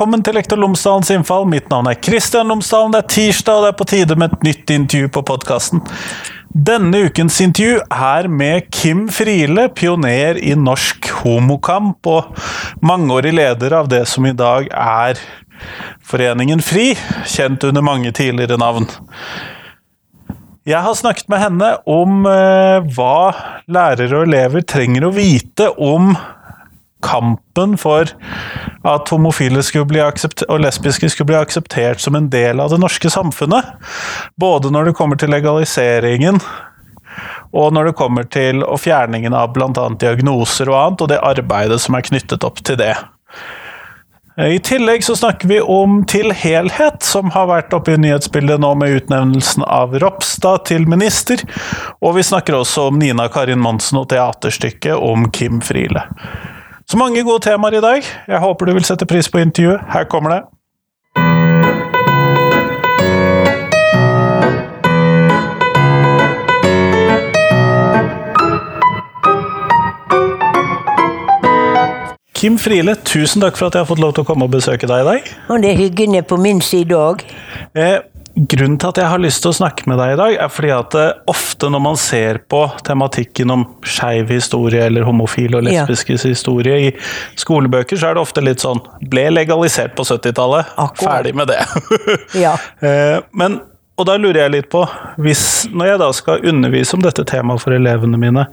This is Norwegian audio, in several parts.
velkommen til Lektor Lomsdalens innfall. Mitt navn er Kristian Lomsdalen. Det er tirsdag, og det er på tide med et nytt intervju på podkasten. Denne ukens intervju er med Kim Friele, pioner i norsk homokamp og mangeårig leder av det som i dag er Foreningen FRI, kjent under mange tidligere navn. Jeg har snakket med henne om eh, hva lærere og elever trenger å vite om kampen for at homofile og lesbiske skulle bli akseptert som en del av det norske samfunnet. Både når det kommer til legaliseringen og når det kommer til fjerningen av bl.a. diagnoser og annet, og det arbeidet som er knyttet opp til det. I tillegg så snakker vi om Til helhet, som har vært oppe i nyhetsbildet nå med utnevnelsen av Ropstad til minister. Og vi snakker også om Nina Karin Monsen og teaterstykket om Kim Friele. Så mange gode temaer i dag. Jeg håper du vil sette pris på intervjuet. Her kommer det. Kim Friele, tusen takk for at jeg har fått lov til å komme og besøke deg i dag. Og det er hyggelig på min side òg. Eh, Grunnen til at jeg har lyst til å snakke med deg i dag, er fordi at eh, ofte når man ser på tematikken om skeiv historie eller homofile og lesbiskes ja. historie i skolebøker, så er det ofte litt sånn Ble legalisert på 70-tallet. Ferdig med det. ja. Eh, men, og da lurer jeg litt på, hvis, når jeg da skal undervise om dette temaet for elevene mine,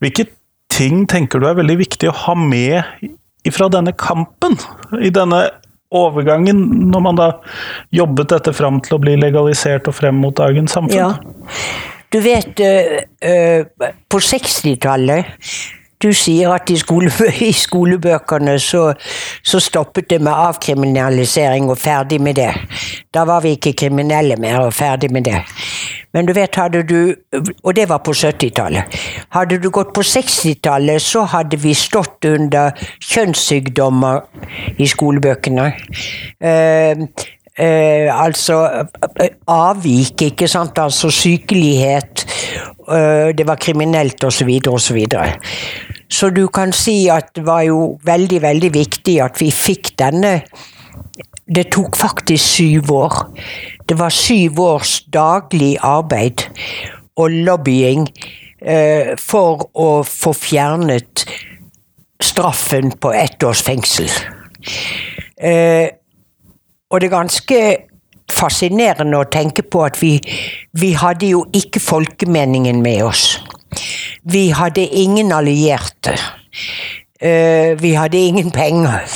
hvilke ting tenker du er veldig viktig å ha med fra denne kampen? I denne overgangen, når man da jobbet dette fram til å bli legalisert og frem mot dagens samfunn? Ja. Du vet, uh, på 60-tallet du sier at i, skole, i skolebøkene så, så, stoppet det med avkriminalisering og ferdig med det. Da var vi ikke kriminelle mer og ferdig med det. Men du vet, hadde du Og det var på 70-tallet. Hadde du gått på 60-tallet, så hadde vi stått under kjønnssykdommer i skolebøkene. Uh, Uh, altså uh, avvik, ikke sant. Altså sykelighet. Eh, det var kriminelt osv. osv. Så du kan si at det var jo veldig, veldig viktig at vi fikk denne Det tok faktisk syv år. Det var syv års daglig arbeid og lobbying eh, for å få fjernet straffen på ett års fengsel. Eh, og det er ganske fascinerende å tenke på at vi, vi hadde jo ikke folkemeningen med oss. Vi hadde ingen allierte. Uh, vi hadde ingen penger.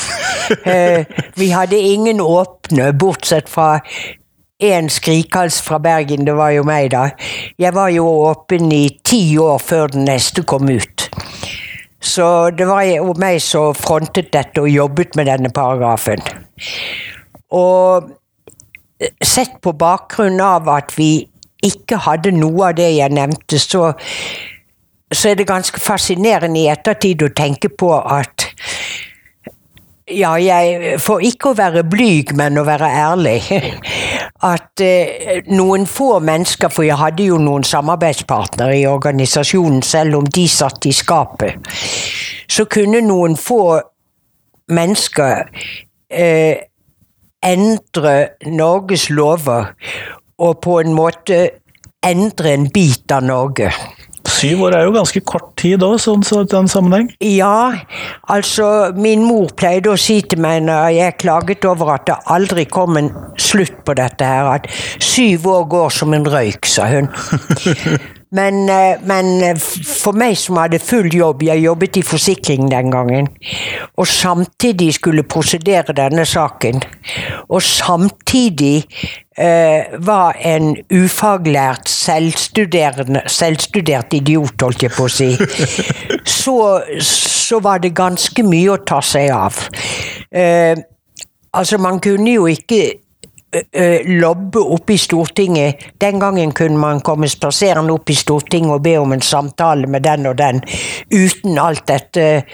Uh, vi hadde ingen åpne, bortsett fra én skrikhals fra Bergen, det var jo meg, da. Jeg var jo åpen i ti år før den neste kom ut. Så det var jo meg som frontet dette og jobbet med denne paragrafen. Og sett på bakgrunn av at vi ikke hadde noe av det jeg nevnte, så så er det ganske fascinerende i ettertid å tenke på at ja, jeg For ikke å være blyg, men å være ærlig. At eh, noen få mennesker, for jeg hadde jo noen samarbeidspartnere i organisasjonen, selv om de satt i skapet, så kunne noen få mennesker eh, endre Norges lover og på en måte endre en bit av Norge. Syv år er jo ganske kort tid òg, sånn så den sammenheng? Ja, altså min mor pleide å si til meg når jeg klaget over at det aldri kom en slutt på dette her, at syv år går som en røyk, sa hun. Men, eh, men, eh, for meg som hadde full jobb, jeg jobbet i forsikring den gangen, og samtidig skulle prosedere denne saken, og samtidig eh, var en ufaglært, selvstudert idiot, holdt jeg på å si, så, så, var det ganske mye å ta seg av. Eh, altså, man kunne jo ikke lobbe oppe i Stortinget. Den gangen kunne man komme spaserende opp i Stortinget og be om en samtale med den og den, uten alt dette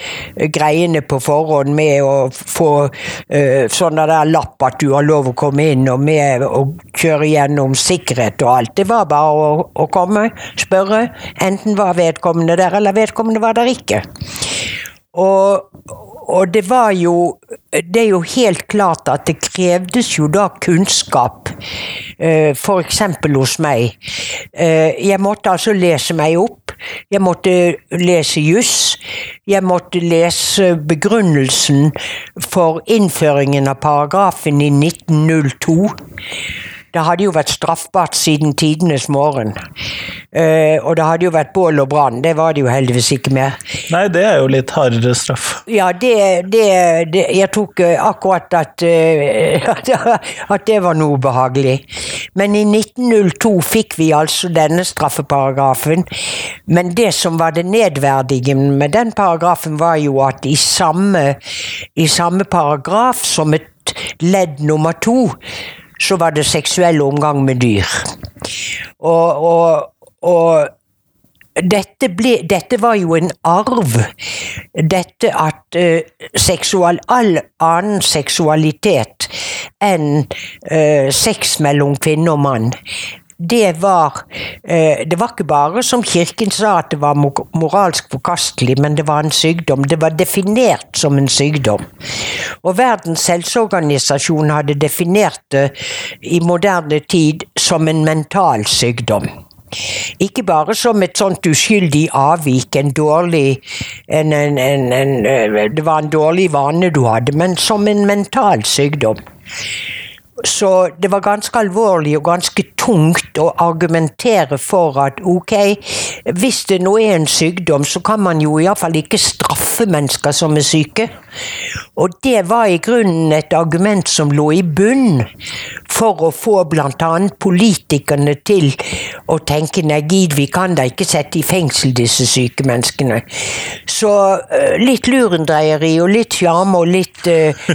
greiene på forhånd med å få uh, sånn der lapp at du har lov å komme inn, og med å kjøre gjennom sikkerhet og alt. Det var bare å, å komme, spørre. Enten var vedkommende der, eller vedkommende var der ikke. Og, og det var jo Det er jo helt klart at det krevdes jo da kunnskap, eh, f.eks. hos meg. Eh, jeg måtte altså lese meg opp. Jeg måtte lese juss. Jeg måtte lese begrunnelsen for innføringen av paragrafen i 1902. Det hadde jo vært straffbart siden tidenes morgen. Uh, og det hadde jo vært bål og brann. Det var det jo heldigvis ikke mer. Nei, det er jo litt hardere straff. Ja, det, det, det Jeg tok eh, akkurat at, uh, at det var noe behagelig. Men i 1902 fikk vi altså denne straffeparagrafen. Men det som var det nedverdigende med den paragrafen, var jo at i samme, i samme paragraf, som et ledd nummer to, så var det seksuell omgang med dyr. Og, og, og dette, ble, dette, var jo en arv. Dette at uh, seksual, all annen seksualitet enn uh, sex mellom kvinne og mann det var eh, Det var ikke bare som kirken sa at det var moralsk forkastelig, men det var en sykdom. Det var definert som en sykdom. Og Verdens helseorganisasjon hadde definert det i moderne tid som en mental sykdom. Ikke bare som et sånt uskyldig avvik, en dårlig en, en, en, Det var en dårlig vane du hadde, men som en mental sykdom. Så det var ganske alvorlig og ganske tungt å argumentere for at ok, hvis det nå er en sykdom, så kan man jo iallfall ikke straffe mennesker som er syke. Og det var i grunnen et argument som lå i bunn for å få bl.a. politikerne til å tenke nei, gid, vi kan da ikke sette i fengsel disse syke menneskene. Så uh, litt lurendreieri og litt sjarm og litt uh,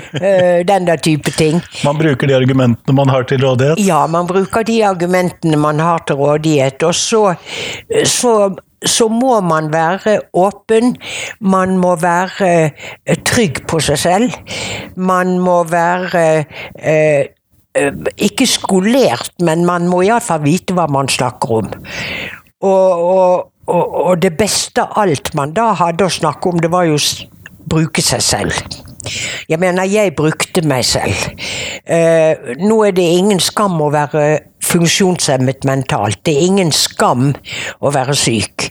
den der type ting. Man bruker de argumentene man har til rådighet? Ja, man bruker de argumentene man har til rådighet. Og så, så så må man være åpen. Man må være trygg på seg selv. Man må være eh, Eh, ikke skolert, men man må iallfall vite hva man snakker om. Og, og, og, det beste av alt man da hadde å snakke om, det var jo bruke seg selv. Jeg mener, jeg brukte meg selv. Eh, nå er det ingen skam å være funksjonshemmet mentalt. Det er ingen skam å være syk.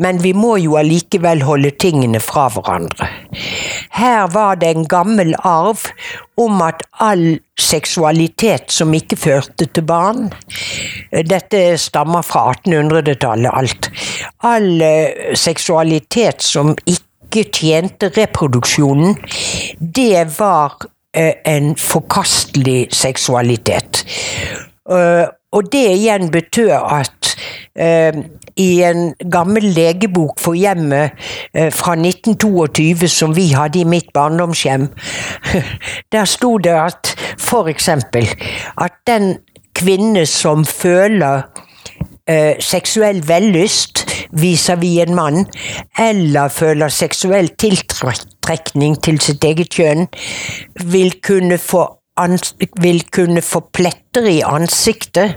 Men vi må jo allikevel holde tingene fra hverandre. Her var det en gammel arv om at all seksualitet som ikke førte til barn Dette stammer fra 1800-tallet, alt. All eh, seksualitet som ikke tjente reproduksjonen, det var eh, en forkastelig seksualitet. Eh, og det igjen betød at eh, i en gammel legebok for hjemmet eh, fra 1922 som vi hadde i mitt barndomshjem, der sto det at for eksempel at den kvinne som føler seksuell vellyst vis-à-vis en mann, eller føler seksuell tiltrekning til sitt eget kjønn, vil kunne få vil kunne få pletter i ansiktet,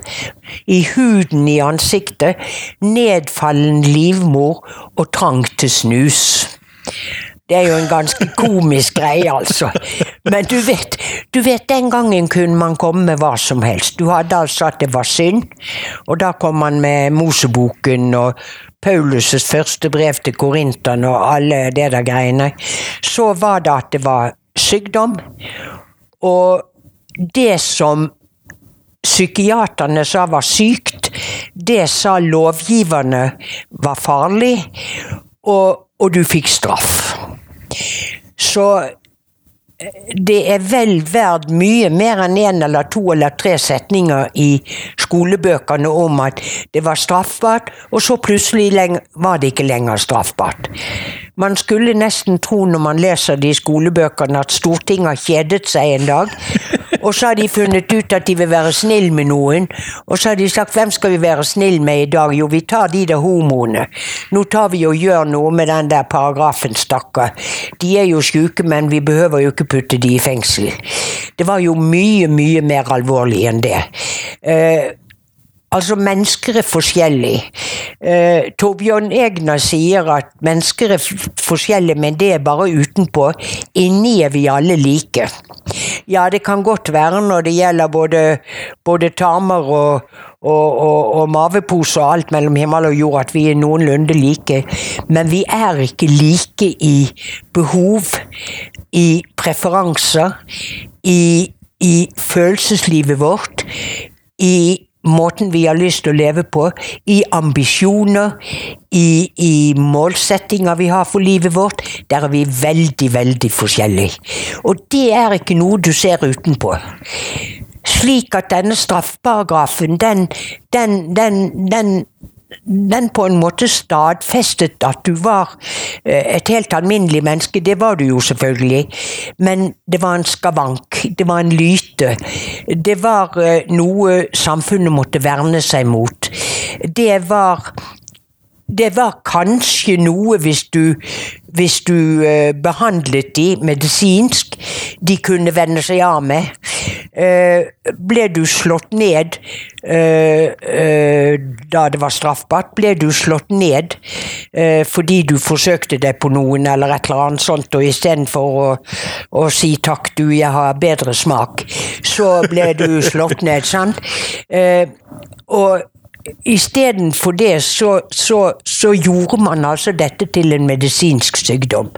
i huden i ansiktet, nedfallen livmor og trang til snus. Det er jo en ganske komisk greie, altså. Men du vet, du vet, den gangen kunne man komme med hva som helst. Du hadde altså at det var synd, og da kom man med Moseboken og Paulus' første brev til korinterne og alle det der greiene. Så var det at det var sykdom, og det som psykiaterne sa var sykt, det sa lovgiverne var farlig, og, og du fikk straff. Så det er vel verdt mye mer enn én en eller to eller tre setninger i skolebøkene om at det var straffbart, og så plutselig var det ikke lenger straffbart. Man skulle nesten tro når man leser de skolebøkene at Stortinget har kjedet seg en dag, og så har de funnet ut at de vil være snill med noen, og så har de sagt hvem skal vi være snill med i dag? Jo, vi tar de der homoene. Nå tar vi og gjør noe med den der paragrafen, stakkar. De er jo sjuke, men vi behøver jo ikke putte de i fengsel. Det var jo mye, mye mer alvorlig enn det. Uh, Altså, mennesker er forskjellige. Uh, Torbjørn Egner sier at mennesker er forskjellige, men det er bare utenpå. Inni er vi alle like. Ja, det kan godt være når det gjelder både, både tarmer og, og, og, og mavepose og alt mellom himmel og jord, at vi er noenlunde like. Men vi er ikke like i behov, i preferanser, i, i følelseslivet vårt, i måten vi har lyst til å leve på, i ambisjoner, i, i målsettinger vi har for livet vårt. Der er vi veldig, veldig forskjellige. Og det er ikke noe du ser utenpå. Slik at denne straffparagrafen, den, den, den, den den på en måte stadfestet at du var eh, et helt alminnelig menneske. Det var du jo selvfølgelig, men det var en skavank. Det var en lyte. Det var eh, noe samfunnet måtte verne seg mot. Det var det var kanskje noe hvis du, hvis du uh, behandlet de medisinsk, de kunne vende seg av med. Uh, ble du slått ned uh, da det var straffbart? Ble du slått ned fordi du forsøkte deg på noen eller et eller annet sånt, og istedenfor å, å si takk, du, jeg har bedre smak, så ble du slått ned, sant? og Istedenfor det så, så, så, gjorde man altså dette til en medisinsk sykdom.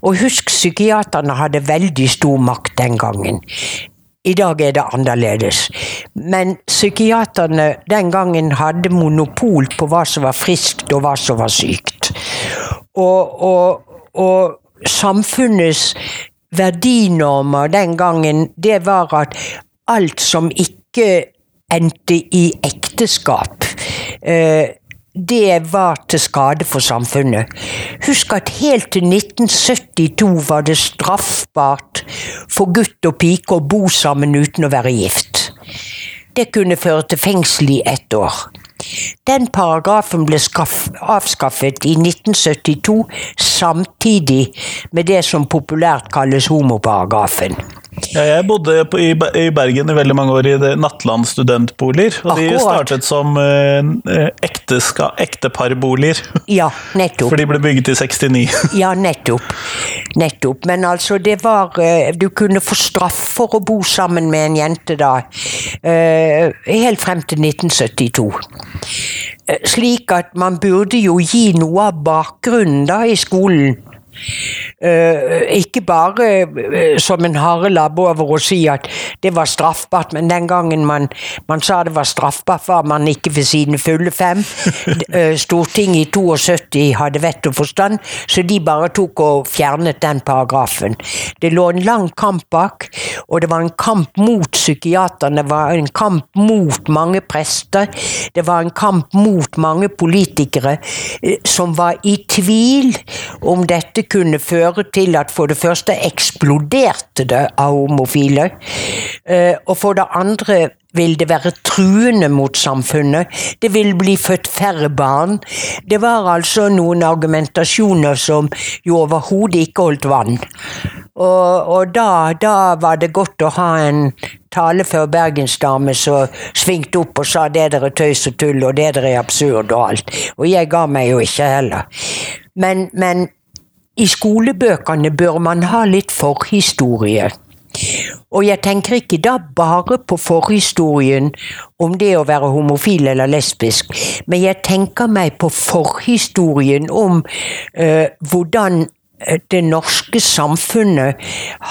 Og husk, psykiaterne hadde veldig stor makt den gangen. I dag er det annerledes. Men psykiaterne den gangen hadde monopol på hva som var friskt og hva som var sykt. Og, og, og samfunnets verdinormer den gangen, det var at alt som ikke endte i ekteskap. Det var til skade for samfunnet. Husk at helt til 1972 var det straffbart for gutt og pike å bo sammen uten å være gift. Det kunne føre til fengsel i ett år. Den paragrafen ble avskaffet i 1972, samtidig med det som populært kalles homoparagrafen. Ja, jeg bodde på, i, i, Bergen i veldig mange år i Nattland studentboliger. Og Akkurat. de startet som eh, ekteska, ekteparboliger. Ja, nettopp. For de ble bygget i 69. ja, nettopp. Nettopp. Men altså, det var uh, Du kunne få straff for å bo sammen med en jente da. Uh, helt frem til 1972. Slik at man burde jo gi noe av bakgrunnen da i skolen ikke bare uh, som en harelabb over å si at det var straffbart, men den gangen man, man, sa det var straffbart, var man ikke ved sine fulle fem. Uh, Stortinget i 72 hadde vett og forstand, så de bare tok og fjernet den paragrafen. Det lå en lang kamp bak, og det var en kamp mot psykiaterne, det var en kamp mot mange prester, det var en kamp mot mange politikere som var i tvil om dette kunne føre til at for det første eksploderte det av homofile, eh, og for det andre vil det være truende mot samfunnet. Det vil bli født færre barn. Det var altså noen argumentasjoner som jo overhodet ikke holdt vann. Og, og da, da, var det godt å ha en tale før bergensdame som svingte opp og sa det dere tøys og tull, og det dere er absurd og alt. Og jeg ga meg jo ikke heller. Men, men i skolebøkene bør man ha litt forhistorie. Og jeg tenker ikke da bare på forhistorien om det å være homofil eller lesbisk, men jeg tenker meg på forhistorien om eh, hvordan eh, det norske samfunnet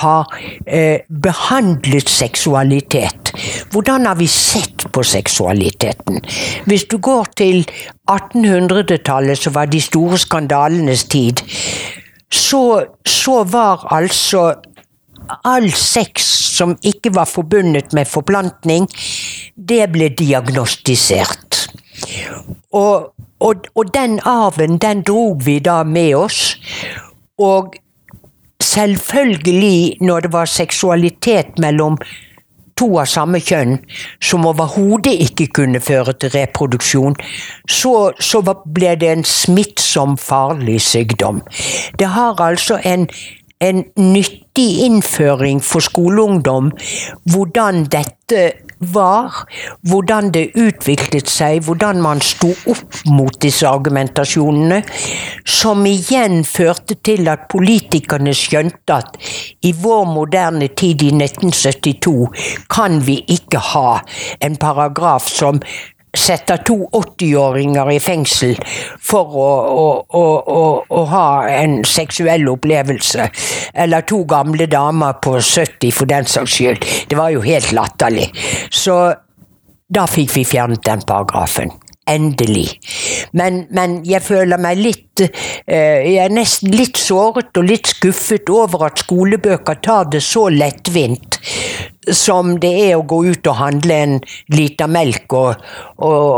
har eh, behandlet seksualitet. Hvordan har vi sett på seksualiteten? Hvis du går til 1800-tallet, så var de store skandalenes tid så, så var altså all sex som ikke var forbundet med forplantning, det ble diagnostisert. Og, og, og den arven, den drog vi da med oss. Og selvfølgelig, når det var seksualitet mellom to av samme kjønn som overhodet ikke kunne føre til reproduksjon, så, så, ble det en smittsom, farlig sykdom. Det har altså en, en nyttig innføring for skoleungdom hvordan dette var hvordan det utviklet seg, hvordan man sto opp mot disse argumentasjonene, som igjen førte til at politikerne skjønte at i vår moderne tid, i 1972, kan vi ikke ha en paragraf som setter to 80-åringer i fengsel for å, å, å, å, ha en seksuell opplevelse. Eller to gamle damer på 70 for den saks skyld. Det var jo helt latterlig. Så da fikk vi fjernet den paragrafen. Endelig. Men, men jeg føler meg litt eh, Jeg er nesten litt såret og litt skuffet over at skolebøker tar det så lettvint som det er å gå ut og handle en liter melk og, og,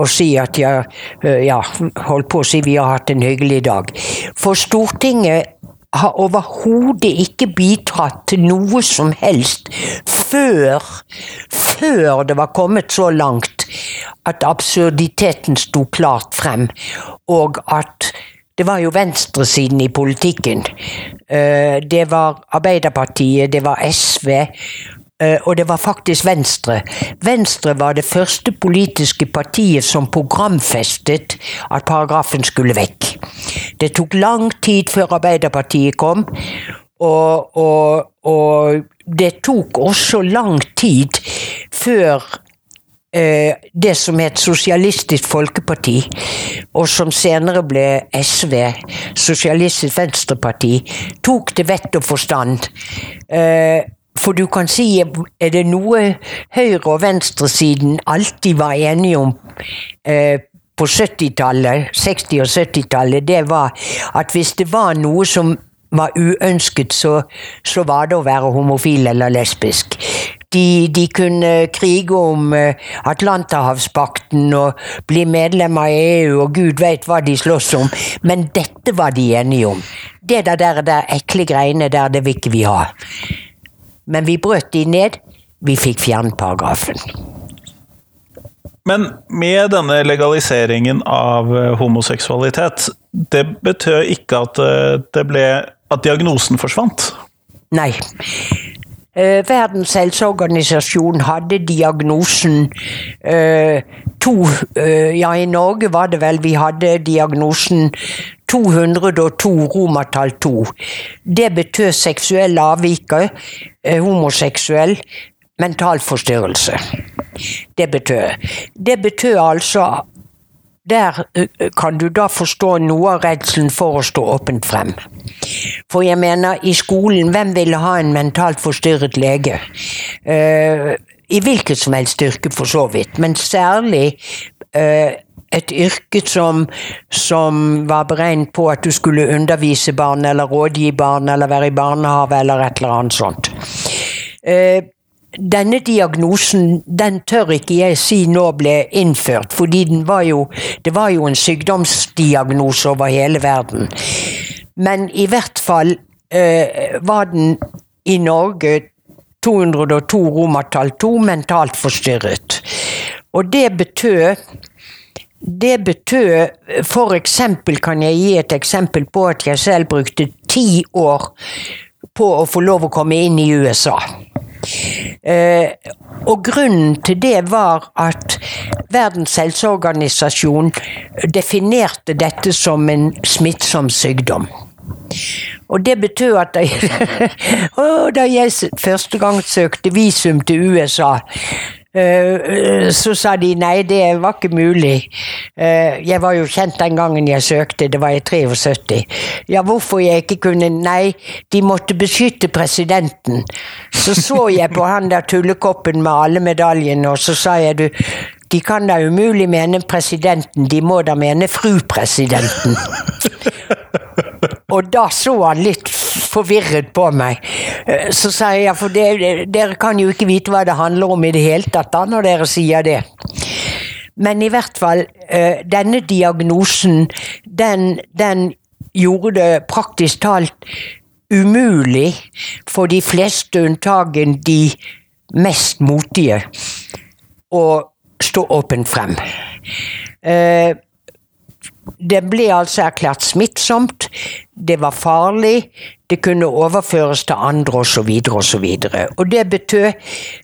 og si at jeg eh, ja, holdt på å si vi har hatt en hyggelig dag. For Stortinget har overhodet ikke bidratt til noe som helst før, før det var kommet så langt at absurditeten sto klart frem, og at det var jo venstresiden i politikken. Eh, det var Arbeiderpartiet, det var SV, og det var faktisk Venstre. Venstre var det første politiske partiet som programfestet at paragrafen skulle vekk. Det tok lang tid før Arbeiderpartiet kom, og, og, og det tok også lang tid før eh, det som het Sosialistisk Folkeparti, og som senere ble SV, Sosialistisk Venstreparti, tok til vett og forstand. Eh, for du kan si, er det noe høyre- og venstresiden alltid var enige om eh, på 70-tallet, 60- og 70-tallet, det var at hvis det var noe som var uønsket, så, så var det å være homofil eller lesbisk. De, de, kunne krige om eh, Atlanterhavspakten og bli medlem av EU, og gud veit hva de slåss om, men dette var de enige om. Det der, der, der ekle greiene der, det vil ikke vi ha. Men vi brøt de ned. Vi fikk fjernet paragrafen. Men med denne legaliseringen av eh, homoseksualitet, det betød ikke at eh, det ble at diagnosen forsvant? Nei. Eh, Verdens helseorganisasjon hadde diagnosen eh, to eh, Ja, i Norge var det vel vi hadde diagnosen 202 romertall 2. Det betød seksuell avviker, homoseksuell, mental forstyrrelse. Det betød. Det betød altså der eh, kan du da forstå noe av redselen for å stå åpent frem. For jeg mener, i skolen, hvem ville ha en mentalt forstyrret lege? Uh, I hvilket som helst yrke, for så vidt, men særlig uh, et yrke som, som, var beregnet på at du skulle undervise barn, eller rådgi barn, eller være i barnehage, eller et eller annet sånt. Eh, denne diagnosen den tør ikke jeg si nå ble innført, fordi var jo, det var jo en sykdomsdiagnose over hele verden. Men i hvert fall eh, var den i Norge 202 romertall 2 mentalt forstyrret. Og det betød det betød For eksempel kan jeg gi et eksempel på at jeg selv brukte ti år på å få lov å komme inn i USA. Eh, og grunnen til det var at Verdens helseorganisasjon definerte dette som en smittsom sykdom. Og det betød at jeg, da jeg første gang søkte visum til USA, så sa de nei, det var ikke mulig. Eh, jeg var jo kjent den gangen jeg søkte, det var i 73. Ja, hvorfor jeg ikke kunne Nei, de måtte beskytte presidenten. Så så jeg på han der tullekoppen med alle medaljene, og så sa jeg du, de kan da umulig mene presidenten, de må da mene fru presidenten. Og da så han litt forvirret på meg. Eh, så sa jeg ja, for dere, dere kan jo ikke vite hva det handler om i det hele tatt da, når dere sier det. Men i hvert fall, eh, denne diagnosen, den, den gjorde det praktisk talt umulig for de fleste, unntagen de mest motige, å stå åpent frem. Eh, det ble altså erklært smittsomt. det var farlig, det kunne overføres til andre osv. osv. Og og det betød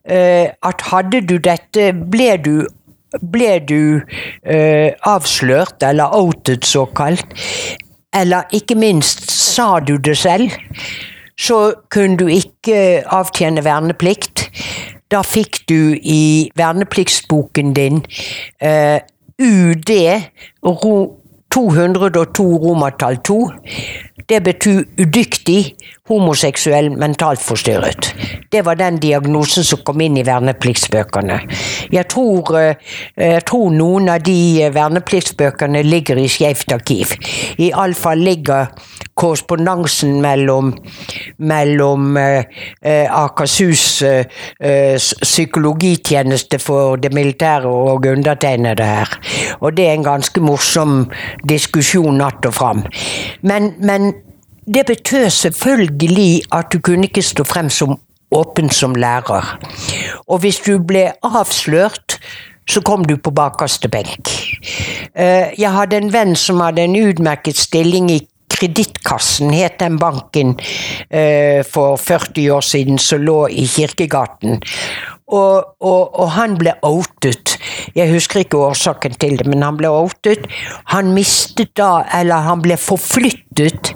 eh, at hadde du dette, ble du ble du eh, avslørt, eller outet såkalt, eller ikke minst sa du det selv, så kunne du ikke avtjene verneplikt. Da fikk du i vernepliktsboken din eh, UD ro, 202 romertall 2. Det betyr udyktig, homoseksuell, mentalt forstyrret. Det var den diagnosen som kom inn i vernepliktsbøkene. Jeg tror, eh, jeg tror noen av de vernepliktsbøkene ligger i Skeivt arkiv. Iallfall ligger korrespondansen mellom, mellom eh, eh Akershus eh, psykologitjeneste for det militære og undertegnede her. Og det er en ganske morsom diskusjon natt og fram. Men, men det betød selvfølgelig at du kunne ikke stå frem som åpen som lærer. Og hvis du ble avslørt, så kom du på bakerste benk. Jeg hadde en venn som hadde en utmerket stilling i Kredittkassen, het den banken eh, for 40 år siden, som lå i Kirkegaten. Og, og, og, han ble outet. Jeg husker ikke årsaken til det, men han ble outet. Han mistet da, eller han ble forflyttet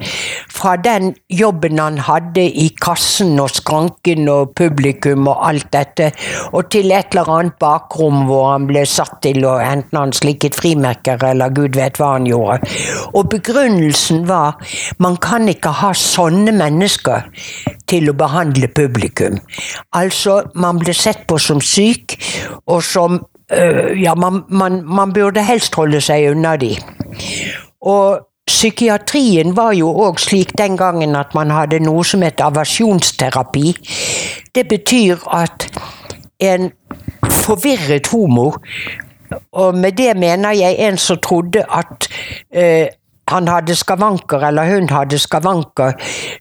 fra den jobben han hadde i kassen og skranken og publikum og alt dette, og til et eller annet bakrom hvor han ble satt til å enten han slikket frimerker eller gud vet hva han gjorde. Og begrunnelsen var man kan ikke ha sånne mennesker til å behandle publikum. Altså, man ble sett på som syk, og som øh, Ja, man, man, man, burde helst holde seg unna de. Og psykiatrien var jo òg slik den gangen at man hadde noe som het aversjonsterapi. Det betyr at en forvirret homo og med det mener jeg en som trodde at øh, han hadde skavanker, eller hun hadde skavanker,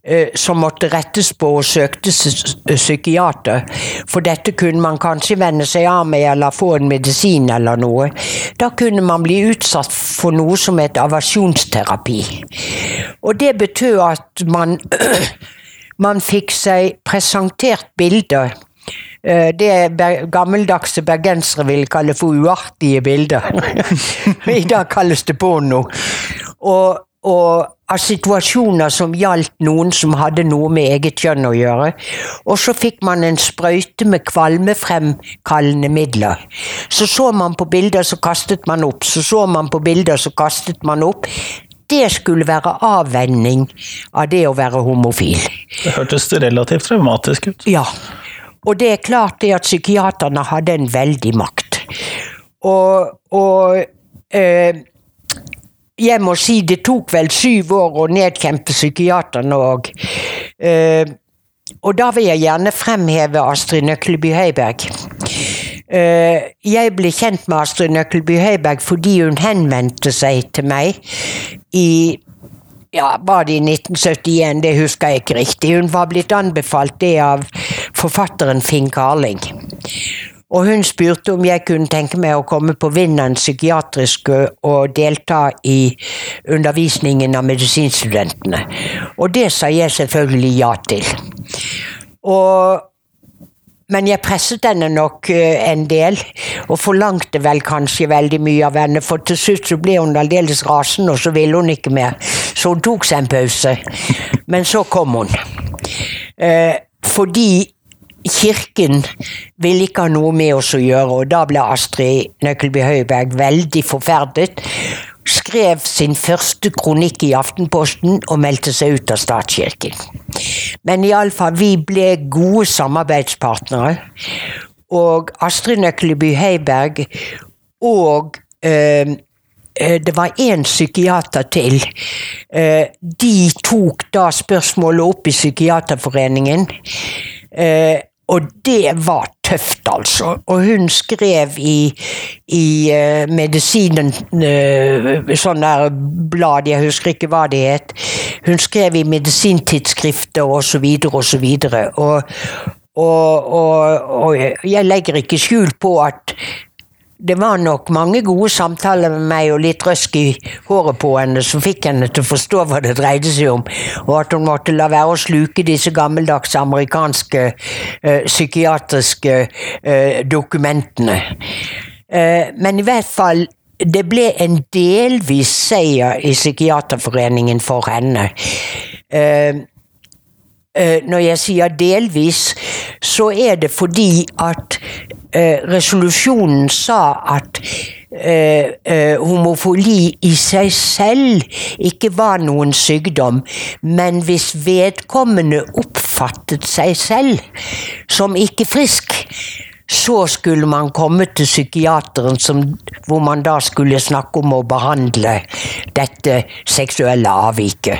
eh, som måtte rettes på og søkte psykiater. For dette kunne man kanskje venne seg av med eller få en medisin eller noe. Da kunne man bli utsatt for noe som het avasjonsterapi. Og det betød at man, man fikk seg presentert bilder Eh, det gammeldagse bergensere ville kalle for uartige bilder. I dag kalles det porno. Og, og av situasjoner som gjaldt noen som hadde noe med eget kjønn å gjøre. Og så fikk man en sprøyte med kvalmefremkallende midler. Så så man på bilder, så kastet man opp. Så så man på bilder, så kastet man opp. Det skulle være avvenning av det å være homofil. Det hørtes relativt traumatisk ut. Ja. Og det er klart det at psykiaterne hadde en veldig makt. Og, og øh, jeg må si det tok vel syv år å nedkjempe psykiaterne òg. Uh, og da vil jeg gjerne fremheve Astrid Nøkleby Høiberg. Uh, jeg ble kjent med Astrid Nøkleby Høiberg fordi hun henvendte seg til meg i ja, var det i 1971? Det husker jeg ikke riktig. Hun var blitt anbefalt det av forfatteren Finn Carling. Og hun spurte om jeg kunne tenke meg å komme på Vinneren psykiatriske og delta i undervisningen av medisinstudentene. Og det sa jeg selvfølgelig ja til. Og men jeg presset henne nok en del, og forlangte vel kanskje veldig mye av henne, for til slutt så ble hun aldeles rasende, og så ville hun ikke mer. Så hun tok seg en pause. Men så kom hun. Eh, fordi Kirken ville ikke ha noe med oss å gjøre, og da ble Astrid Nøkkelby Høiberg veldig forferdet. Skrev sin første kronikk i Aftenposten og meldte seg ut av statskirken. Men iallfall, vi ble gode samarbeidspartnere. Og Astrid Nøkkelby Heiberg og øh, det var én psykiater til. Eh, de tok da spørsmålet opp i Psykiaterforeningen. Og det var tøft, altså. Og hun skrev i, i uh, medisinen uh, Sånn der blad, jeg husker ikke hva det het. Hun skrev i medisintidsskrifter så videre. Og, og, og, og jeg legger ikke skjul på at det var nok mange gode samtaler med meg og litt røsk i håret på henne som fikk henne til å forstå hva det dreide seg om, og at hun måtte la være å sluke disse gammeldagse amerikanske eh, psykiatriske eh, dokumentene. Eh, men i hvert fall det ble en delvis seier i Psykiaterforeningen for henne. Eh, eh, når jeg sier delvis, så er det fordi at eh, resolusjonen sa at eh, eh, homofili i seg selv ikke var noen sykdom, men hvis vedkommende oppfattet seg selv som ikke frisk, så skulle man komme til psykiateren, som, hvor man da skulle snakke om å behandle dette seksuelle avviket.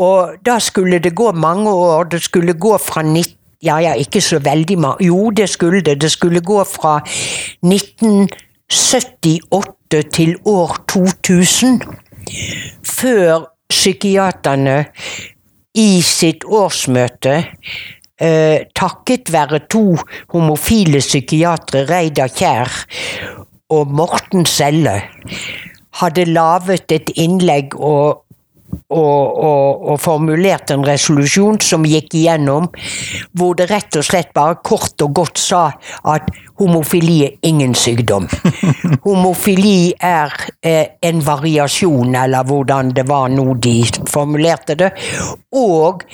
Og da skulle det gå mange år. Det skulle gå fra 19 ja, ja, ikke så veldig mange Jo, det skulle det. Det skulle gå fra 1978 til år 2000. Før psykiaterne i sitt årsmøte eh, takket være to homofile psykiatere, Reidar Kjær og Morten Selle, hadde laget et innlegg og og, og, og formulerte en resolusjon som gikk igjennom, hvor det rett og slett bare kort og godt sa at homofili er ingen sykdom. Homofili er eh, en variasjon, eller hvordan det var nå de formulerte det. Og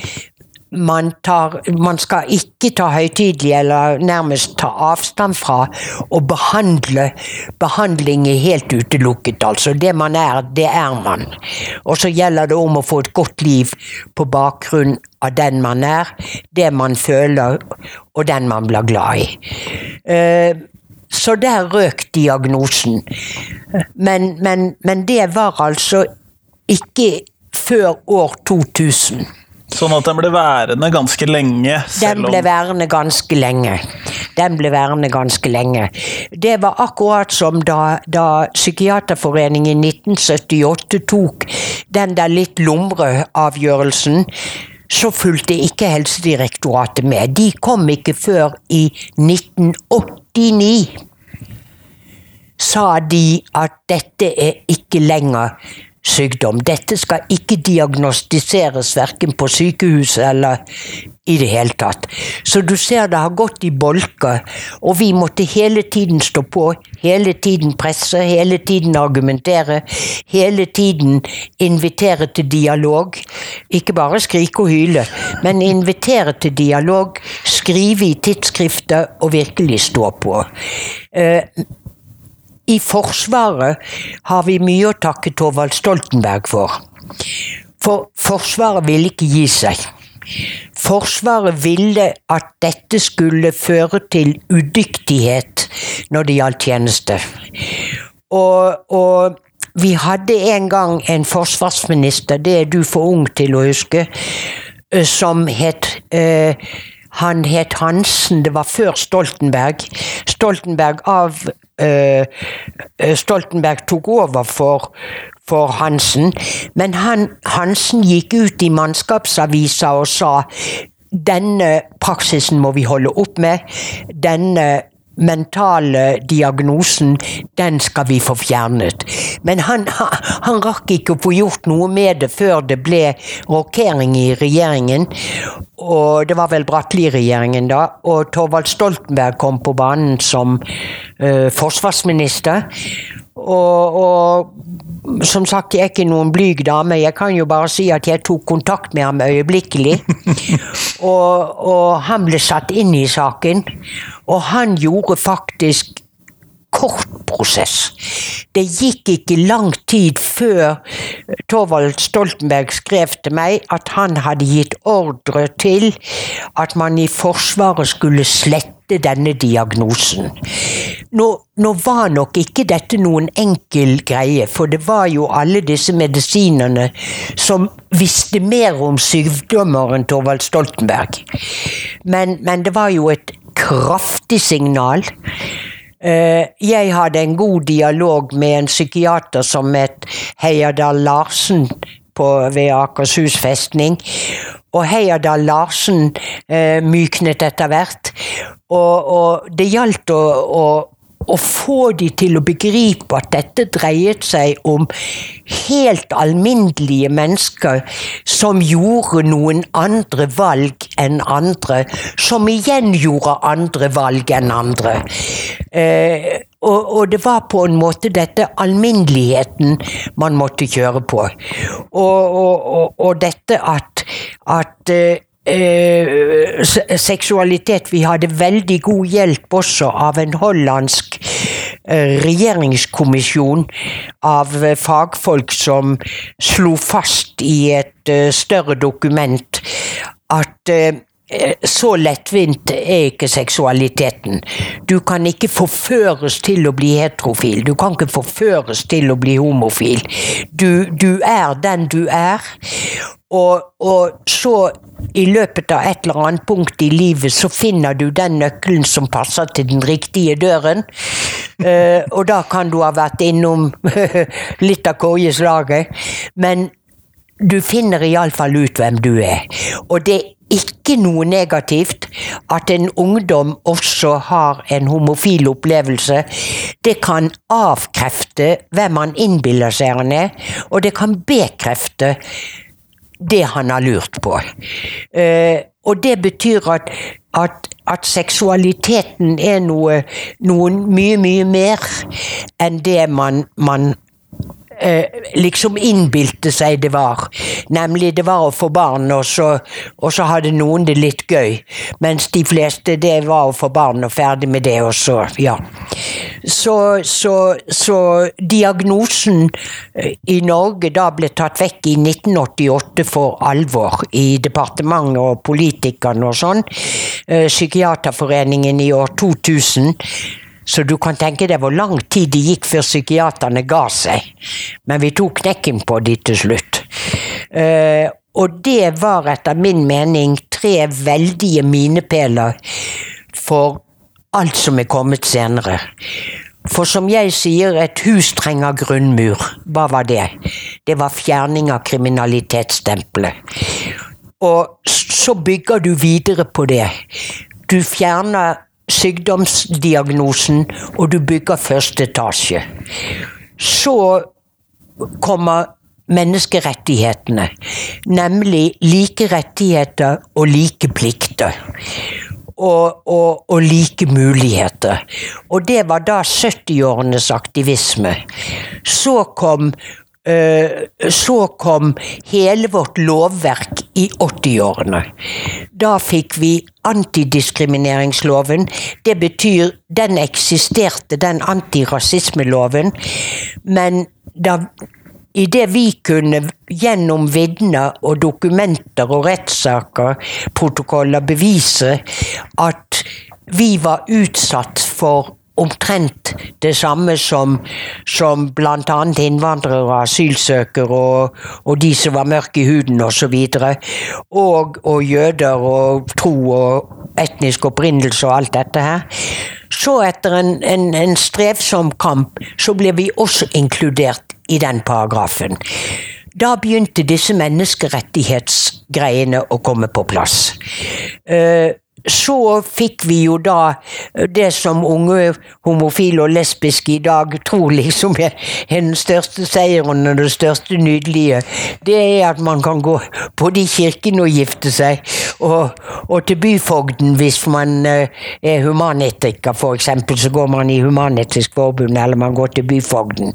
man, tar, man skal ikke ta høytidelig eller nærmest ta avstand fra å behandle Behandling er helt utelukket, altså. Det man er, det er man. Og så gjelder det om å få et godt liv på bakgrunn av den man er, det man føler, og den man blir glad i. Uh, så der røk diagnosen. Men, men, men det var altså ikke før år 2000. Sånn at den ble værende ganske lenge? Den ble værende ganske lenge. Den ble værende ganske lenge. Det var akkurat som da, da Psykiaterforeningen i 1978 tok den der litt lumre avgjørelsen. Så fulgte ikke Helsedirektoratet med. De kom ikke før i 1989 sa de at dette er ikke lenger sykdom. Dette skal ikke diagnostiseres verken på sykehuset eller i det hele tatt. Så du ser det har gått i bolker, og vi måtte hele tiden stå på, hele tiden presse, hele tiden argumentere, hele tiden invitere til dialog. Ikke bare skrike og hyle, men invitere til dialog, skrive i tidsskrifter og virkelig stå på. I Forsvaret har vi mye å takke Thorvald Stoltenberg for. For Forsvaret ville ikke gi seg. Forsvaret ville at dette skulle føre til udyktighet når det gjaldt tjeneste. Og, og vi hadde en gang en forsvarsminister, det er du for ung til å huske, eh, som het eh, han het Hansen, det var før Stoltenberg. Stoltenberg av eh, Stoltenberg tok over for, for Hansen. Men han, Hansen gikk ut i mannskapsavisa og sa denne praksisen må vi holde opp med. Denne mentale diagnosen, den skal vi få fjernet. Men han, han, rakk ikke å få gjort noe med det før det ble rokering i regjeringen. Og det var vel Bratteli-regjeringen da. Og Torvald Stoltenberg kom på banen som uh, forsvarsminister. Og, og, som sagt, jeg er ikke noen blyg dame. Jeg kan jo bare si at jeg tok kontakt med ham øyeblikkelig. og, og han ble satt inn i saken. Og han gjorde faktisk kort prosess. Det gikk ikke lang tid før Thorvald Stoltenberg skrev til meg at han hadde gitt ordre til at man i Forsvaret skulle slette denne diagnosen. Nå, nå, var nok ikke dette noen enkel greie, for det var jo alle disse medisinerne som visste mer om sykdommer enn Thorvald Stoltenberg. Men, men det var jo et kraftig signal. Eh, jeg hadde en god dialog med en psykiater som het Heierdal Larsen på, ved Akershus festning. Og Heierdal Larsen eh, myknet etter hvert. Og, og det gjaldt å, å å få de til å begripe at dette dreiet seg om helt alminnelige mennesker som gjorde noen andre valg enn andre, som igjen gjorde andre valg enn andre. Eh, og, og, det var på en måte dette alminneligheten man måtte kjøre på. Og, og, og dette at, at eh, eh, seksualitet. Vi hadde veldig god hjelp også av en hollandsk eh, regjeringskommisjon av eh, fagfolk som slo fast i et større dokument at så lettvint er ikke seksualiteten. Du kan ikke forføres til å bli heterofil. Du kan ikke forføres til å bli homofil. Du, du er den du er. Og, og, så, i løpet av et eller annet punkt i livet, så finner du den nøkkelen som passer til den riktige døren. Uh, og da kan du ha vært innom litt av korgeslaget, men du finner iallfall ut hvem du er. Og det er ikke noe negativt at en ungdom også har en homofil opplevelse. Det kan avkrefte hvem han innbiller seg han er, og det kan bekrefte det han har lurt på. Eh, og det betyr at, at, at seksualiteten er noe, noe, mye, mye mer enn det man, man liksom innbilte seg det var. Nemlig det var å få barn, og så, og så, hadde noen det litt gøy. Mens de fleste det var å få barn og ferdig med det, og så, ja. Så, så, så diagnosen eh, i Norge da ble tatt vekk i 1988 for alvor. I departementet og politikerne og sånn. Eh, Psykiaterforeningen i år 2000 så du kan tenke deg hvor lang tid det gikk før psykiaterne ga seg. Men vi tok knekken på de til slutt. Uh, og det var etter min mening tre veldige milepæler for alt som er kommet senere. For som jeg sier, et hus trenger grunnmur. Hva var det? Det var fjerning av kriminalitetsstempelet. Og så bygger du videre på det. Du fjerner sykdomsdiagnosen, og du bygger første etasje. Så kommer menneskerettighetene, nemlig like rettigheter og like plikter. Og, og, og, like muligheter. Og det var da 70-årenes aktivisme. Så kom så kom hele vårt lovverk i 80-årene. Da fikk vi antidiskrimineringsloven. Det betyr den eksisterte, den antirasismeloven. Men da Idet vi kunne gjennom vitner og dokumenter og rettssaker, protokoller, bevise at vi var utsatt for omtrent det samme som, som bl.a. innvandrere asylsøkere og, og, de som var mørke i huden osv. Og, og, og jøder og tro og etnisk opprinnelse og alt dette her. Så etter en, en, en strevsom kamp, så ble vi også inkludert i den paragrafen. Da begynte disse menneskerettighetsgreiene å komme på plass. Uh, så fikk vi jo da eh, det som unge homofile og lesbiske i dag tror liksom er den største seieren og det største nydelige. Det er at man kan gå både i kirken og gifte seg, og, og til byfogden hvis man uh, er humanetiker, eksempel, så går man i Human-Etisk Forbund, eller man går til byfogden.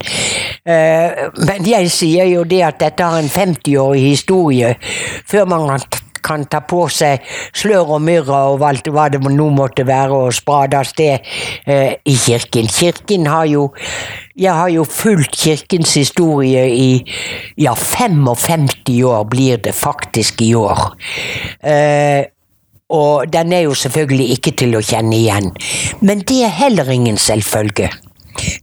Uh, men jeg sier jo det at dette har en 50-årig historie før man har kan ta på seg slør og myrra og alt hva det nå måtte være, og sprade av sted eh, i kirken. Kirken har jo Jeg har jo fulgt kirkens historie i ja, 55 år blir det faktisk i år. Eh, og den er jo selvfølgelig ikke til å kjenne igjen. Men det er heller ingen selvfølge.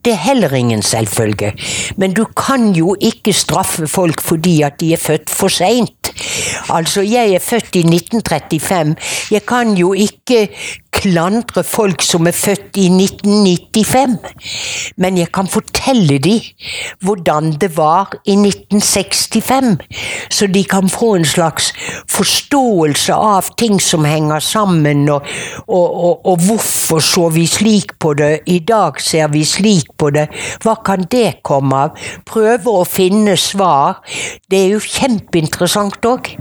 Det er heller ingen selvfølge. Men du kan jo ikke straffe folk fordi at de er født for seint. Altså, jeg er født i 1935. Jeg kan jo ikke klandre folk som er født i 1995, men jeg kan fortelle dem hvordan det var i 1965, så de kan få en slags forståelse av ting som henger sammen, og, og, og, og hvorfor så vi slik på det, i dag ser vi slik på det, hva kan det komme av? Prøve å finne svar. Det er jo kjempeinteressant òg.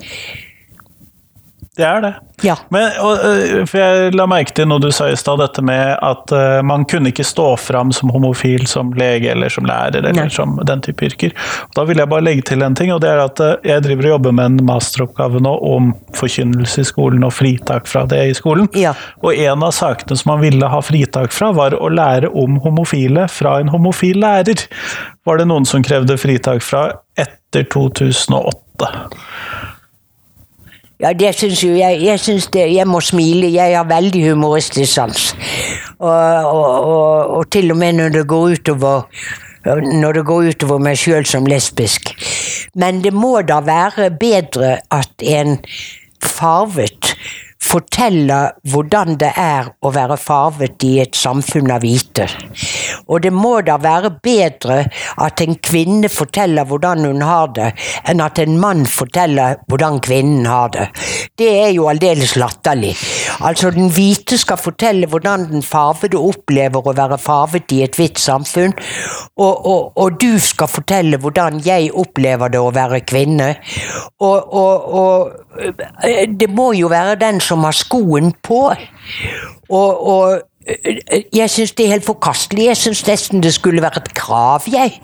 Det er det. Ja. Men, og, øh, for jeg la merke til noe du sa i stad, dette med at uh, man kunne ikke stå fram som homofil som lege eller som lærer eller Nei. som den type yrker. Da vil jeg bare legge til en ting, og det er at uh, jeg driver og jobber med en masteroppgave nå om forkynnelse i skolen og fritak fra det i skolen. Ja. Og en av sakene som man ville ha fritak fra, var å lære om homofile fra en homofil lærer. Var det noen som krevde fritak fra etter 2008? Ja, det syns jo jeg. Jeg synes det, jeg må smile. Jeg har veldig humoristisk sans. Og, og, og, og til og med når det går utover når det går utover meg sjøl som lesbisk. Men det må da være bedre at en farvet forteller hvordan det er å være farvet i et samfunn av hvite. Og det må da være bedre at en kvinne forteller hvordan hun har det, enn at en mann forteller hvordan kvinnen har det. Det er jo aldeles latterlig. Altså, den hvite skal fortelle hvordan den farvede opplever å være farvet i et hvitt samfunn, og, og, og du skal fortelle hvordan jeg opplever det å være kvinne. Og, og, eh, det må jo være den som har skoen på. Og, og jeg syns det er helt forkastelig. Jeg syns nesten det skulle være et krav, jeg.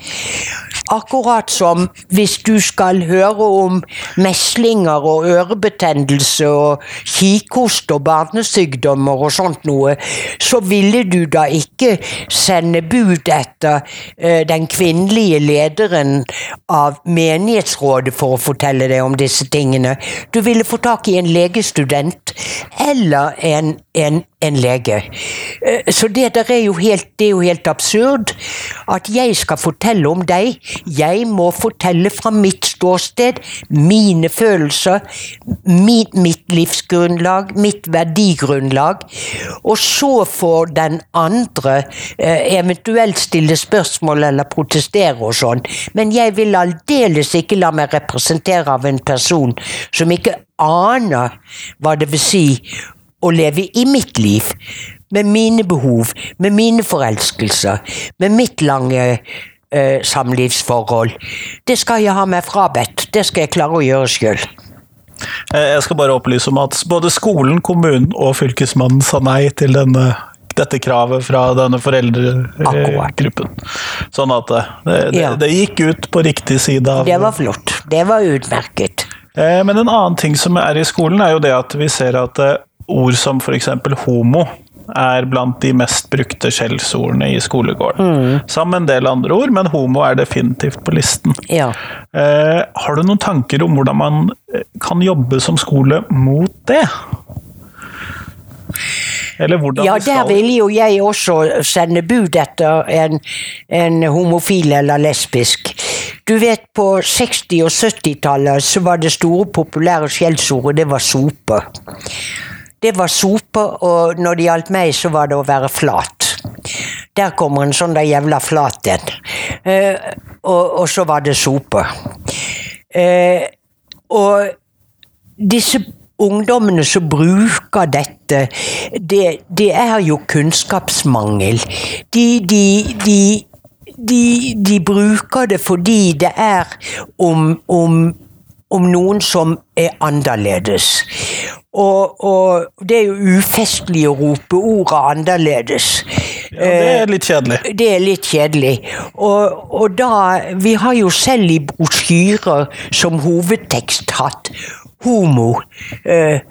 Akkurat som hvis du skal høre om meslinger og ørebetennelse og kikhost og barnesykdommer og sånt noe, så ville du da ikke sende bud etter eh, den kvinnelige lederen av menighetsrådet for å fortelle deg om disse tingene. Du ville få tak i en legestudent eller en, en, en lege. Eh, Så det der er jo helt, det er jo helt absurd at jeg skal fortelle om deg. Jeg må fortelle fra mitt ståsted, mine følelser, mitt, mitt livsgrunnlag, mitt verdigrunnlag. Og så får den andre eh, eventuelt stille spørsmål eller protestere og sånn. Men jeg vil aldeles ikke la meg representere av en person som ikke aner hva det vil si å leve i mitt liv, med mine behov, med mine forelskelser, med mitt lange eh, samlivsforhold. Det skal jeg ha meg frabedt. Det skal jeg klare å gjøre sjøl. Eh, Jeg skal bare opplyse om at både skolen, kommunen og fylkesmannen sa nei til denne, dette kravet fra denne foreldregruppen. Sånn at det, det, Ja. det gikk ut på riktig side av Det var flott. Det var utmerket. Eh, Men en annen ting som er i skolen, er jo det at vi ser at eh, ord som f.eks. homo er blant de mest brukte skjellsordene i skolegården. Sammen med en del andre ord, men homo er definitivt på listen. Ja. Eh, har du noen tanker om hvordan man eh, kan jobbe som skole mot det? Eller hvordan Ja, vi der vil jo jeg også sende bud etter en, en homofil eller lesbisk. Du vet, på 60- og 70-tallet så var det store populære skjellsordet, det var sope. Det var sope, og når det gjaldt meg, så var det å være flat. Der kommer en sånn der jævla flat en. Eh, og, og så var det sope. Eh, og disse ungdommene som bruker dette, det, det er jo kunnskapsmangel. De, de, de, de, bruker det fordi det er om, om, om noen som er annerledes. Og, og det er jo ufestlig å rope ordet annerledes. ja, Det er litt kjedelig. Det er litt kjedelig. Og, og da Vi har jo selv i brosjyrer som hovedtekst hatt homo. Eh,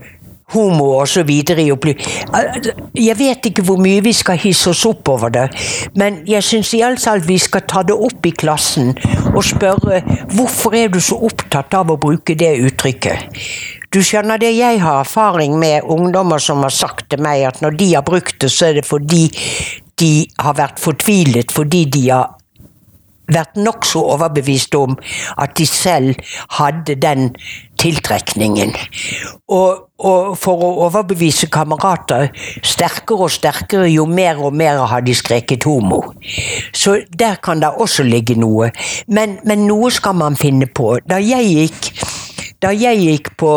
homo og så videre Jeg vet ikke hvor mye vi skal hisse oss opp over det, men jeg syns iallfall vi skal ta det opp i klassen og spørre hvorfor er du så opptatt av å bruke det uttrykket? Du skjønner det, jeg har erfaring med ungdommer som har sagt til meg at når de har brukt det, så er det fordi de har vært fortvilet fordi de har vært nokså overbevist om at de selv hadde den tiltrekningen. Og, og for å overbevise kamerater sterkere og sterkere jo mer og mer har de skreket homo. Så der kan det også ligge noe. Men, men noe skal man finne på. Da jeg gikk da jeg gikk på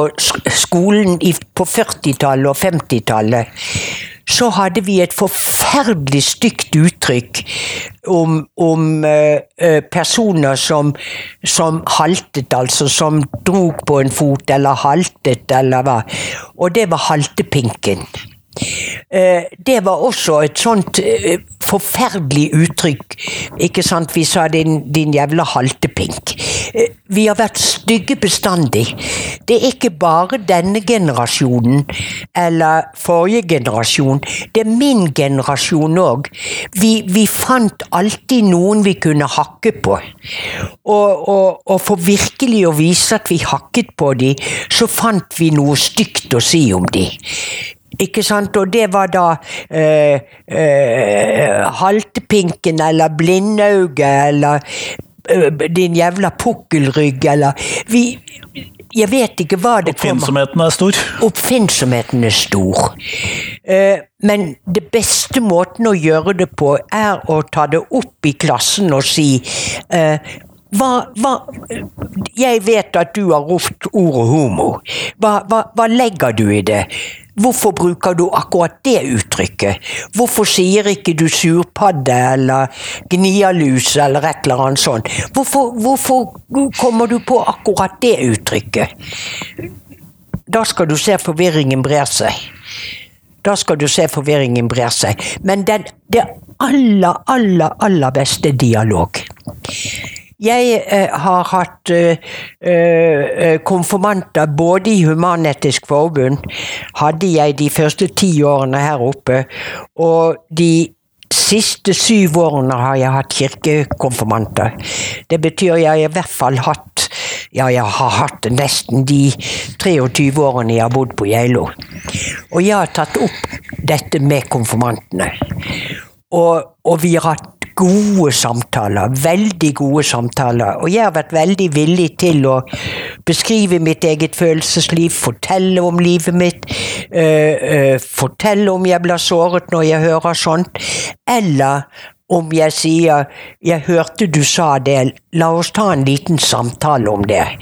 skolen på 40-tallet og 50-tallet, så hadde vi et forferdelig stygt uttrykk om, om uh, personer som, som, haltet, altså. Som drog på en fot eller haltet eller hva. Og det var haltepinken. Eh, det var også et sånt eh, forferdelig uttrykk. Ikke sant? Vi sa din, din jævla haltepink. Eh, vi har vært stygge bestandig. Det er ikke bare denne generasjonen eller forrige generasjon. Det er min generasjon òg. Vi, vi, fant alltid noen vi kunne hakke på. Og, og, og for virkelig å vise at vi hakket på dem, så fant vi noe stygt å si om dem. Ikke sant? Og det var da eh, eh, haltepinken eller blindauget eller eh, din jævla pukkelrygg eller vi, Jeg vet ikke hva det kommer Oppfinnsomheten er stor. Oppfinnsomheten er stor. Eh, men det beste måten å gjøre det på, er å ta det opp i klassen og si eh, hva, hva, Jeg vet at du har ropt ordet homo. Hva, hva, legger du i det? Hvorfor bruker du akkurat det uttrykket? Hvorfor sier ikke du surpadde eller gnialus eller et eller annet sånt? Hvorfor, hvorfor kommer du på akkurat det uttrykket? Da skal du se forvirringen brer seg. Da skal du se forvirringen brer seg. Men den, det aller, aller, aller beste dialog jeg eh, har hatt eh, eh, konfirmanter både i Human-Etisk Forbund, hadde jeg de første ti årene her oppe, og de siste syv årene har jeg hatt kirkekonfirmanter. Det betyr jeg har i hvert fall hatt ja, jeg har hatt nesten de 23 årene jeg har bodd på Geilo. Og jeg har tatt opp dette med konfirmantene. Og, og vi har hatt gode samtaler. Veldig gode samtaler. Og jeg har vært veldig villig til å beskrive mitt eget følelsesliv, fortelle om livet mitt, øh, øh, fortelle om jeg blir såret når jeg hører sånt, eller om jeg sier 'jeg hørte du sa det, la oss ta en liten samtale om det'.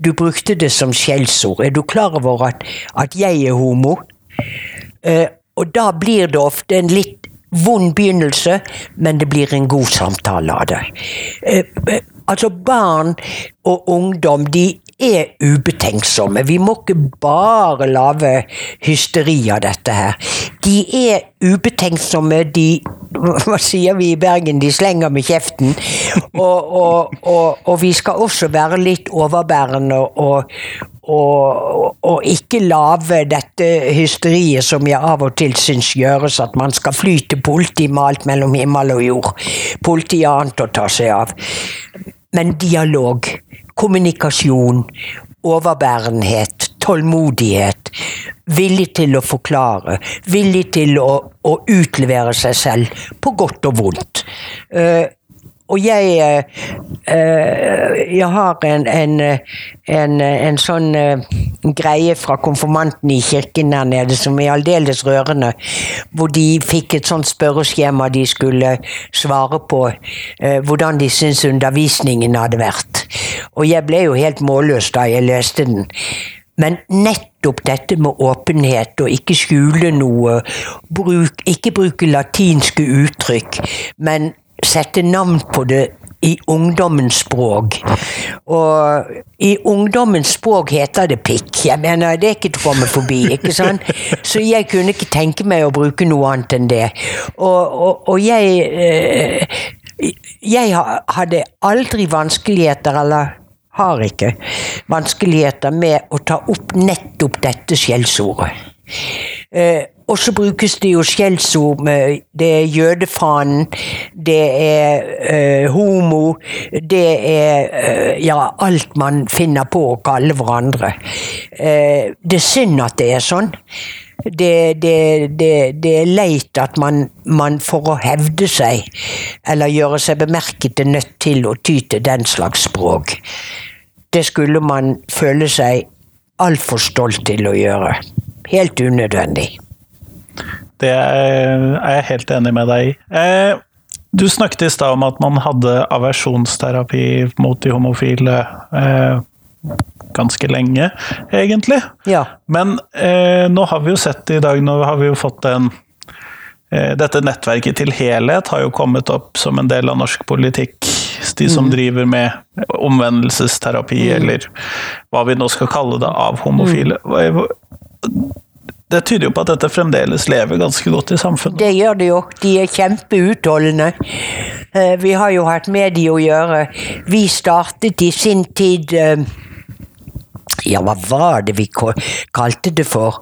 Du brukte det som skjellsord. Er du klar over at, at jeg er homo? Uh, og da blir det ofte en litt vond begynnelse, men det blir en god samtale av det. Eh, eh, altså, barn og ungdom de er ubetenksomme. Vi må ikke bare lage hysteri av dette her. De er ubetenksomme, de Hva sier vi i Bergen? De slenger med kjeften. Og, og, og, og vi skal også være litt overbærende og, og, og, ikke lage dette hysteriet som jeg av og til syns gjøres, at man skal fly til politi med alt mellom himmel og jord. Politiet har annet å ta seg av. Men dialog, kommunikasjon, overbærenhet, tålmodighet, villig til å forklare, villig til å, å utlevere seg selv, på godt og vondt. Uh, og jeg uh, Jeg har en, en, en, en sånn uh, greie fra konfirmanten i kirken der nede som er aldeles rørende. Hvor de fikk et sånt spørreskjema de skulle svare på hvordan de syntes undervisningen hadde vært. Og jeg ble jo helt målløs da jeg leste den. Men nettopp dette med åpenhet og ikke skjule noe, bruk, ikke bruke latinske uttrykk, men sette navn på det i ungdommens språk. Og i ungdommens språk heter det pikk. Jeg mener, det er ikke til å komme forbi. ikke sant? Så jeg kunne ikke tenke meg å bruke noe annet enn det. Og, og, og jeg eh, Jeg hadde aldri vanskeligheter, eller har ikke vanskeligheter med å ta opp nettopp dette skjellsordet. Og så brukes det jo skjellsord med Det er jødefanen, det er eh, homo, det er eh, ja, alt man finner på å kalle hverandre. Eh, det er synd at det er sånn. Det, det, det, det er leit at man, man, for å hevde seg, eller gjøre seg bemerket, er nødt til å ty til den slags språk. Det skulle man føle seg altfor stolt til å gjøre. Helt unødvendig. Det er jeg helt enig med deg i. Eh, du snakket i stad om at man hadde aversjonsterapi mot de homofile eh, ganske lenge, egentlig. Ja. Men eh, nå har vi jo sett i dag, nå har vi jo fått en eh, Dette nettverket til helhet har jo kommet opp som en del av norsk politikk. De som driver med omvendelsesterapi, eller hva vi nå skal kalle det, av homofile. Det tyder jo på at dette fremdeles lever ganske godt i samfunnet. Det gjør det jo. De er kjempeutholdende. Eh, Vi har jo hatt med de å gjøre. Vi startet i sin tid eh, Ja, hva var det vi kalte det for?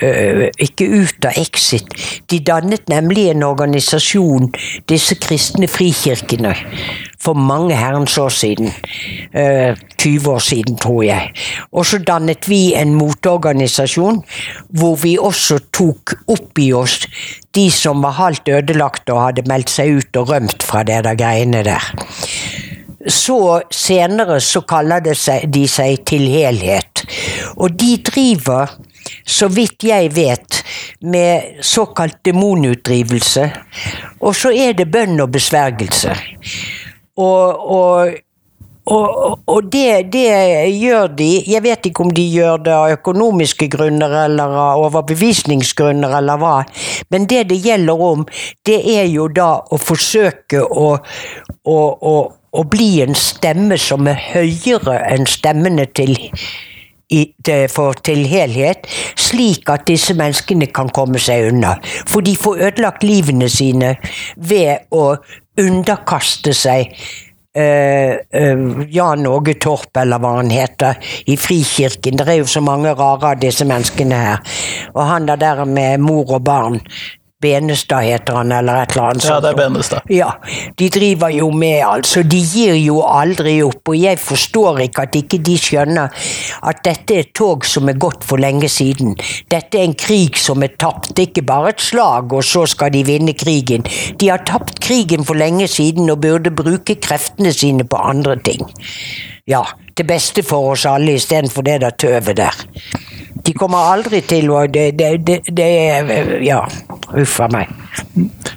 Eh, ikke ut av Exit. De dannet nemlig en organisasjon, disse kristne frikirkene, for mange herrens år siden. Eh, 20 år siden, tror jeg. Og så dannet vi en motorganisasjon hvor vi også tok opp i oss de som var halvt ødelagt og hadde meldt seg ut og rømt fra det der greiene der. Så senere så kaller seg, de seg Til helhet. Og de driver, så vidt jeg vet, med såkalt demonutdrivelse. Og så er det bønn og besvergelse. Og, og og, og det, det gjør de Jeg vet ikke om de gjør det av økonomiske grunner eller av overbevisningsgrunner eller hva, men det det gjelder om, det er jo da å forsøke å, å, å, å bli en stemme som er høyere enn stemmene til for til helhet, slik at disse menneskene kan komme seg unna. For de får ødelagt livene sine ved å underkaste seg Uh, uh, Jan Åge Torp, eller hva han heter, i Frikirken. Det er jo så mange rare av disse menneskene her. Og han der, med mor og barn. Benestad heter han, eller et eller annet. Ja, det er. Benestad. Ja, de driver jo med, altså. De gir jo aldri opp. Og jeg forstår ikke at ikke de skjønner at dette er et tog som er gått for lenge siden. Dette er en krig som er tapt. Ikke bare et slag, og så skal de vinne krigen. De har tapt krigen for lenge siden og burde bruke kreftene sine på andre ting. Ja, til beste for oss alle istedenfor det der tøvet der. De kommer aldri til å Det, det, det, det er Ja, uff a meg.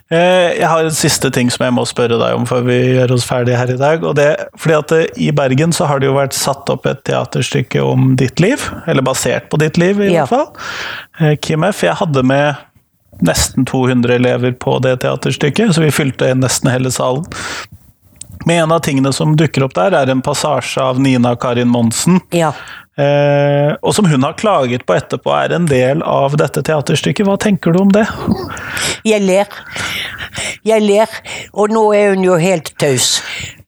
Eh, Jeg har en siste ting som jeg må spørre deg om før vi gjør oss ferdige her i dag. og det, fordi at eh, I Bergen så har det jo vært satt opp et teaterstykke om ditt liv. Eller basert på ditt liv, i Ja. hvert fall. Eh, Kim F. Jeg hadde med nesten 200 elever på det teaterstykket, så vi fylte nesten hele salen. Men en av tingene som dukker opp der, er en passasje av Nina Karin Monsen. Ja. Eh, og som hun har klaget på etterpå, er en del av dette teaterstykket. Hva tenker du om det? Jeg ler. Jeg ler, og nå er hun jo helt taus.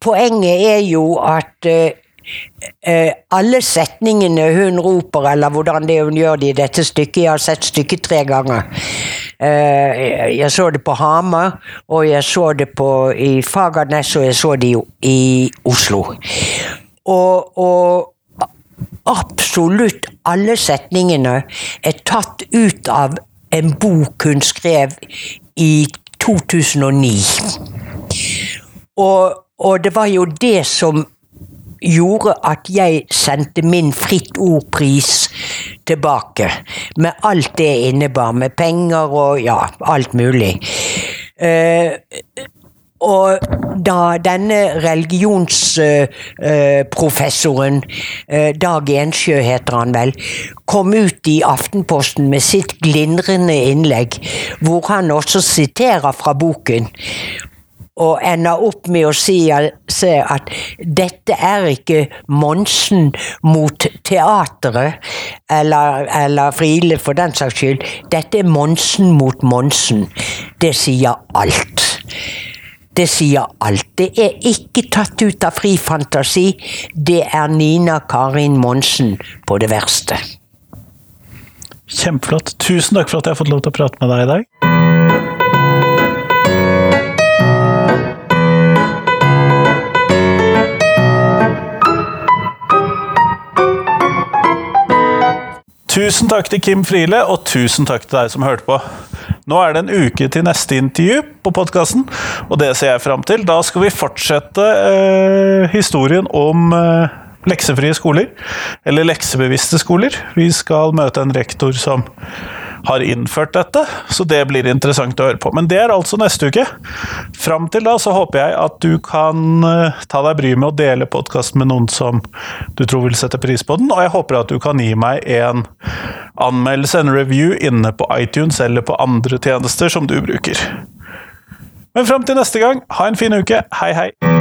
Poenget er jo at eh, alle setningene hun roper, eller hvordan det hun gjør det i dette stykket Jeg har sett stykket tre ganger. Eh, jeg så det på Hamar, og jeg så det på, i Fagernes, og jeg så det jo i Oslo. Og, og absolutt alle setningene er tatt ut av en bok hun skrev i 2009. Og, og det var jo det som gjorde at jeg sendte min Fritt Ord-pris tilbake. Med alt det innebar, med penger og ja, alt mulig. Eh, og da denne religionsprofessoren, eh, Dag Ensjø heter han vel, kom ut i Aftenposten med sitt glimrende innlegg, hvor han også siterer fra boken, og ender opp med å si at dette er ikke Monsen mot teateret, eller, eller Friele for den saks skyld. Dette er Monsen mot Monsen. Det sier alt. Det sier alt. Det er ikke tatt ut av fri fantasi. Det er Nina Karin Monsen på det verste. Kjempeflott. Tusen takk for at jeg har fått lov til å prate med deg i dag. Tusen takk til Kim Friele, og tusen takk til deg som hørte på. Nå er det en uke til neste intervju på podkasten, og det ser jeg fram til. Da skal vi fortsette eh, historien om eh, leksefrie skoler, eller leksebevisste skoler. Vi skal møte en rektor som har innført dette, så det blir interessant å høre på. Men det er altså neste uke. Fram til da så håper jeg at du kan eh, ta deg bryet med å dele podkasten med noen som du tror vil sette pris på den, og jeg håper at du kan gi meg en anmeldelse, en review, inne på iTunes eller på andre tjenester som du bruker. Men fram til neste gang, ha en fin uke. Hei, hei!